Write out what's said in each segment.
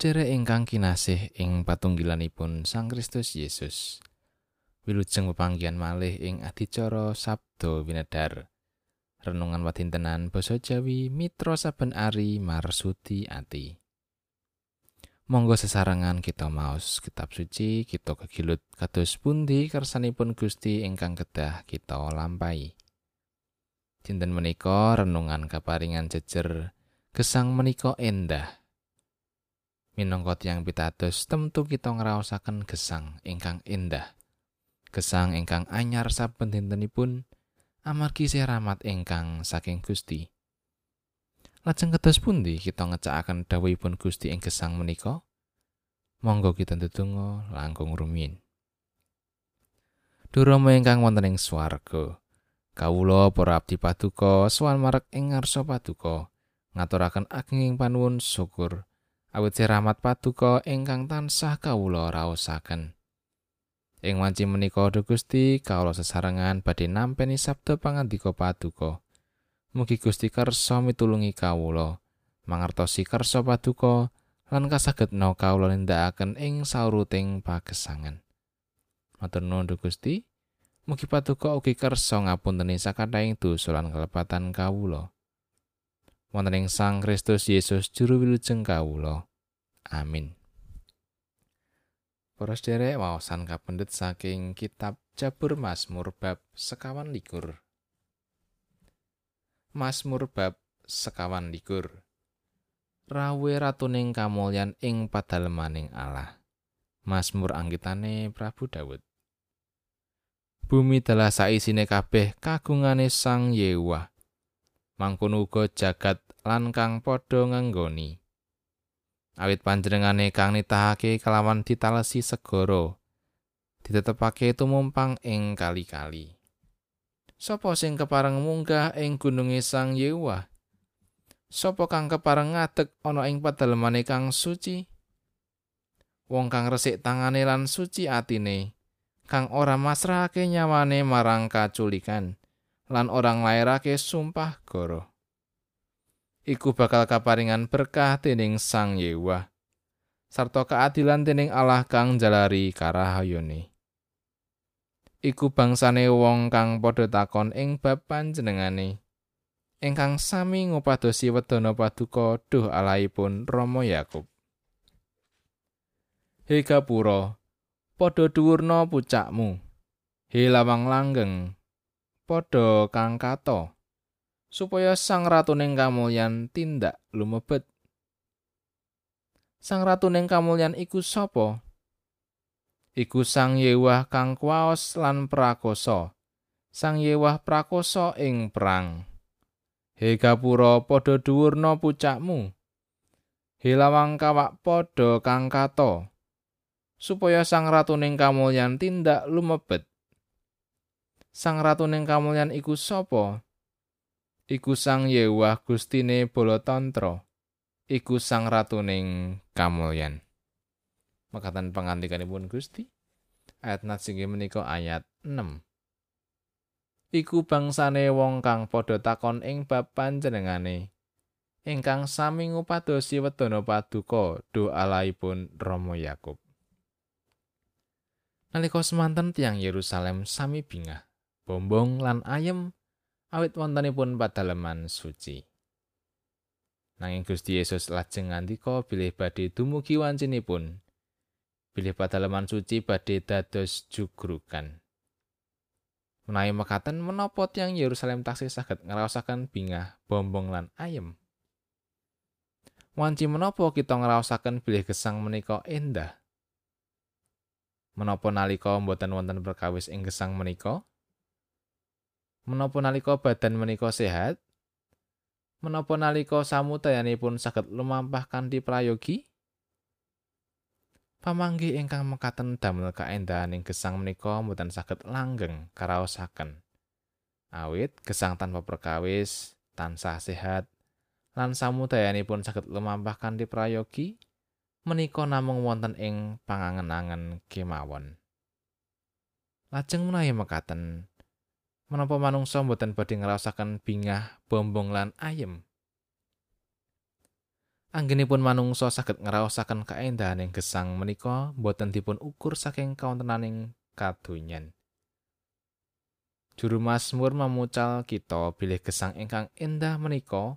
Para ingkang kinasih ing patunggilanipun Sang Kristus Yesus. Wilujeng pepanggihan malih ing adicara Sabdo Winedar. Renungan wadintenan basa Jawi Mitra saben ari marsudi ati. Monggo sesarengan kita maos kitab suci kita kegilut kados pundi kersanipun Gusti ingkang kedah kita lampahi. Dinten menika renungan kaparingan jejer gesang menika endah. Minangka tiyang pitados temtu kita ngraosaken gesang ingkang endah. Gesang ingkang anyar saben dintenipun amargi seramat ingkang saking Gusti. Lajeng kados pundi kita ngecakaken dawuhipun Gusti ing gesang menika? Monggo kita ndedonga langkung rumiyin. Durama ingkang wonten ing swarga. Kawula para abdi paduka sowan marek ing ngarsa paduka ngaturaken ageng panuwun syukur. Awit rahmat paduka ingkang tansah kawula raosaken. Ing wanci menika Duh Gusti kawula sesarengan badhe nampi sabda pangandika paduka. Mugi Gusti kersa mitulungi kawula mangertosi kersa paduka lan kasagetna kawula nindakaken ing sauruting pagesangan. Matur nuwun Gusti. Mugi paduka ugi kersa ngapunteni sakathahing dosa lan kelepatan kawula. Wonten ing Sang Kristus Yesus juru wilujeng kawula. Amin. Para sedherek waosan kapendet saking kitab Jabur Mazmur bab sekawan likur. Mazmur bab sekawan likur. Rawe ratuning kamulyan ing padalemaning Allah. Mazmur anggitane Prabu Dawud. Bumi telah saisine kabeh kagungane Sang Yewa. Mangkono uga jagat lan kang padha nganggoni. Awit panjenengane kang nitahake kelawan ditalesi segara, ditetepake tumumpang ing kali-kali. Sopo sing kepareng munggah ing gununge Sang Yewa? Sopo kang kepareng ngadeg ana ing padalemane kang suci? Wong kang resik tangane lan suci atine, kang ora masrahake nyawane marang kaculikan. Lan orang lairake sumpah goro. Iku bakal kaparingan berkah dening Sang Yewa, sarta keadilan dening Allah kang jalari karahayone. Iku bangsane wong kang padha takon ing bab panjenengane. Ingkang sami ngupadosi wedana paduka duh alaipun Rama Yakub. He gapura, padha dhuwurna pucakmu. He lawang langgeng, padha kang kato supaya sang ratuning kamulyan tindak lumebet. Sang ratuning kamulyan iku sapa? Iku sang yewah kang kuwaos lan prakoso sang yewah prakoso ing perang. He gapura padha dhuwurna pucakmu. He lawang kawak padha kang kato supaya sang ratuning kamulyan tindak lumebet Sang ratuning kamulyan iku sapa? Iku Sang Yewah Gustine Balatantra. Iku Sang ratuning kamulyan. Makatan pangandikanipun Gusti. Ayat nasinggih menika ayat 6. Iku bangsane wong kang padha takon ing bab panjenengane. Ingkang sami ngupadosi wedana paduka doalaipun Rama Yakub. Nalika semanten tiang Yerusalem sami bingah. Bombong lan ayem awit wontenipun padaleman suci. Nanging Gusti Yesus lajeng ngandika bilih badhe dumugi wancinipun. Bilih padaleman suci badhe dados jugrukan. Menawi mekaten menapa tiyang Yerusalem taksih saged ngraosaken bingah bombong lan ayem? Wanci menapa kita ngraosaken bilih gesang menika endah? Menapa nalika mboten wonten perkawis ing gesang menika? Menapa nalika badan menika sehat menapa nalika samudayanipun saged lumampah kanthi prayogi? Pamanggi ingkang mekaten damel kaendahaning gesang menika mboten saged langgeng karaosaken. Awit gesang tanpa perkawis tansah sehat lan samudayanipun saged lumampah kanthi prayogi menika namung wonten ing pangangen-angen kemawon. Lajeng menawi mekaten menapa manungsa mboten badhe ngrasakaken bingah bombong lan ayem Anggenipun manungsa saged ngraosaken kaendahaning gesang menika boten dipun ukur saking kawontenaning kadonyan. Juru Mazmur memucal kita bilih gesang ingkang endah menika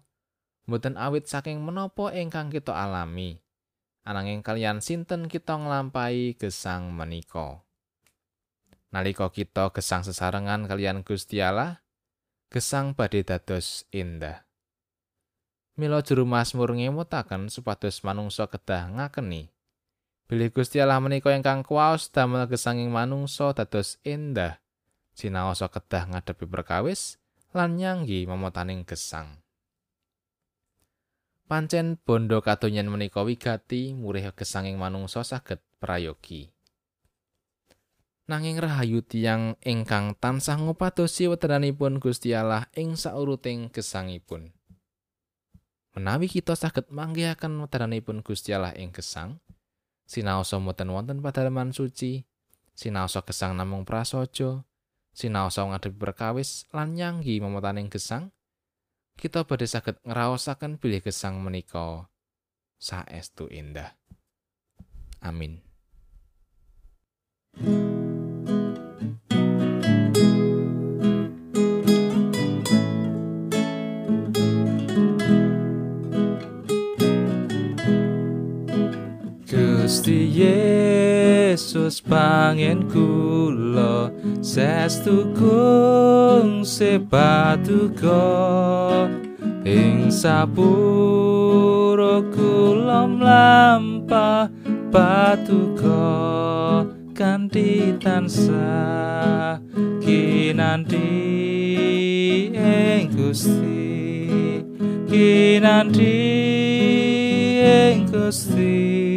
boten awit saking menapa ingkang kita alami. Ananging kalian sinten kita nglampahi gesang menika. Nalika kita gesang sesarengan kalian Gusti Allah, gesang badhe dados indah. Mila juru Mazmur ngemutaken supados manungsa kedah ngakeni. Bilih Gusti Allah menika ingkang kuwaos damel gesanging manungsa dados indah. Sinaosa kedah ngadepi perkawis lan nyanggi memotaning gesang. Pancen bondo kadonyan menika wigati murih gesanging manungsa saged prayogi. Nanging rahayu tiyang ingkang tansah ngupadosi weteranipun Gusti Allah ing sauruting gesangipun. Menawi kita saged manggihaken wedaranipun Gusti Allah ing gesang, sinaosa mboten wonten padalaman suci, sinaosa gesang namung prasaja, sinaosa ngadepi perkawis lan nyanggi memotaning gesang, kita badhe saged ngraosaken bilih gesang menika saestu indah. Amin. Gusti Yesus pangen kula sestu kung sepatuko ing sapuro kula mlampah patuko kanthi tansah kinanti ing Gusti kinanti ing Gusti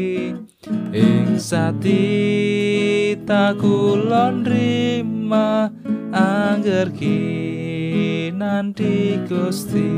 sati takulon rima angger ki nanti gusti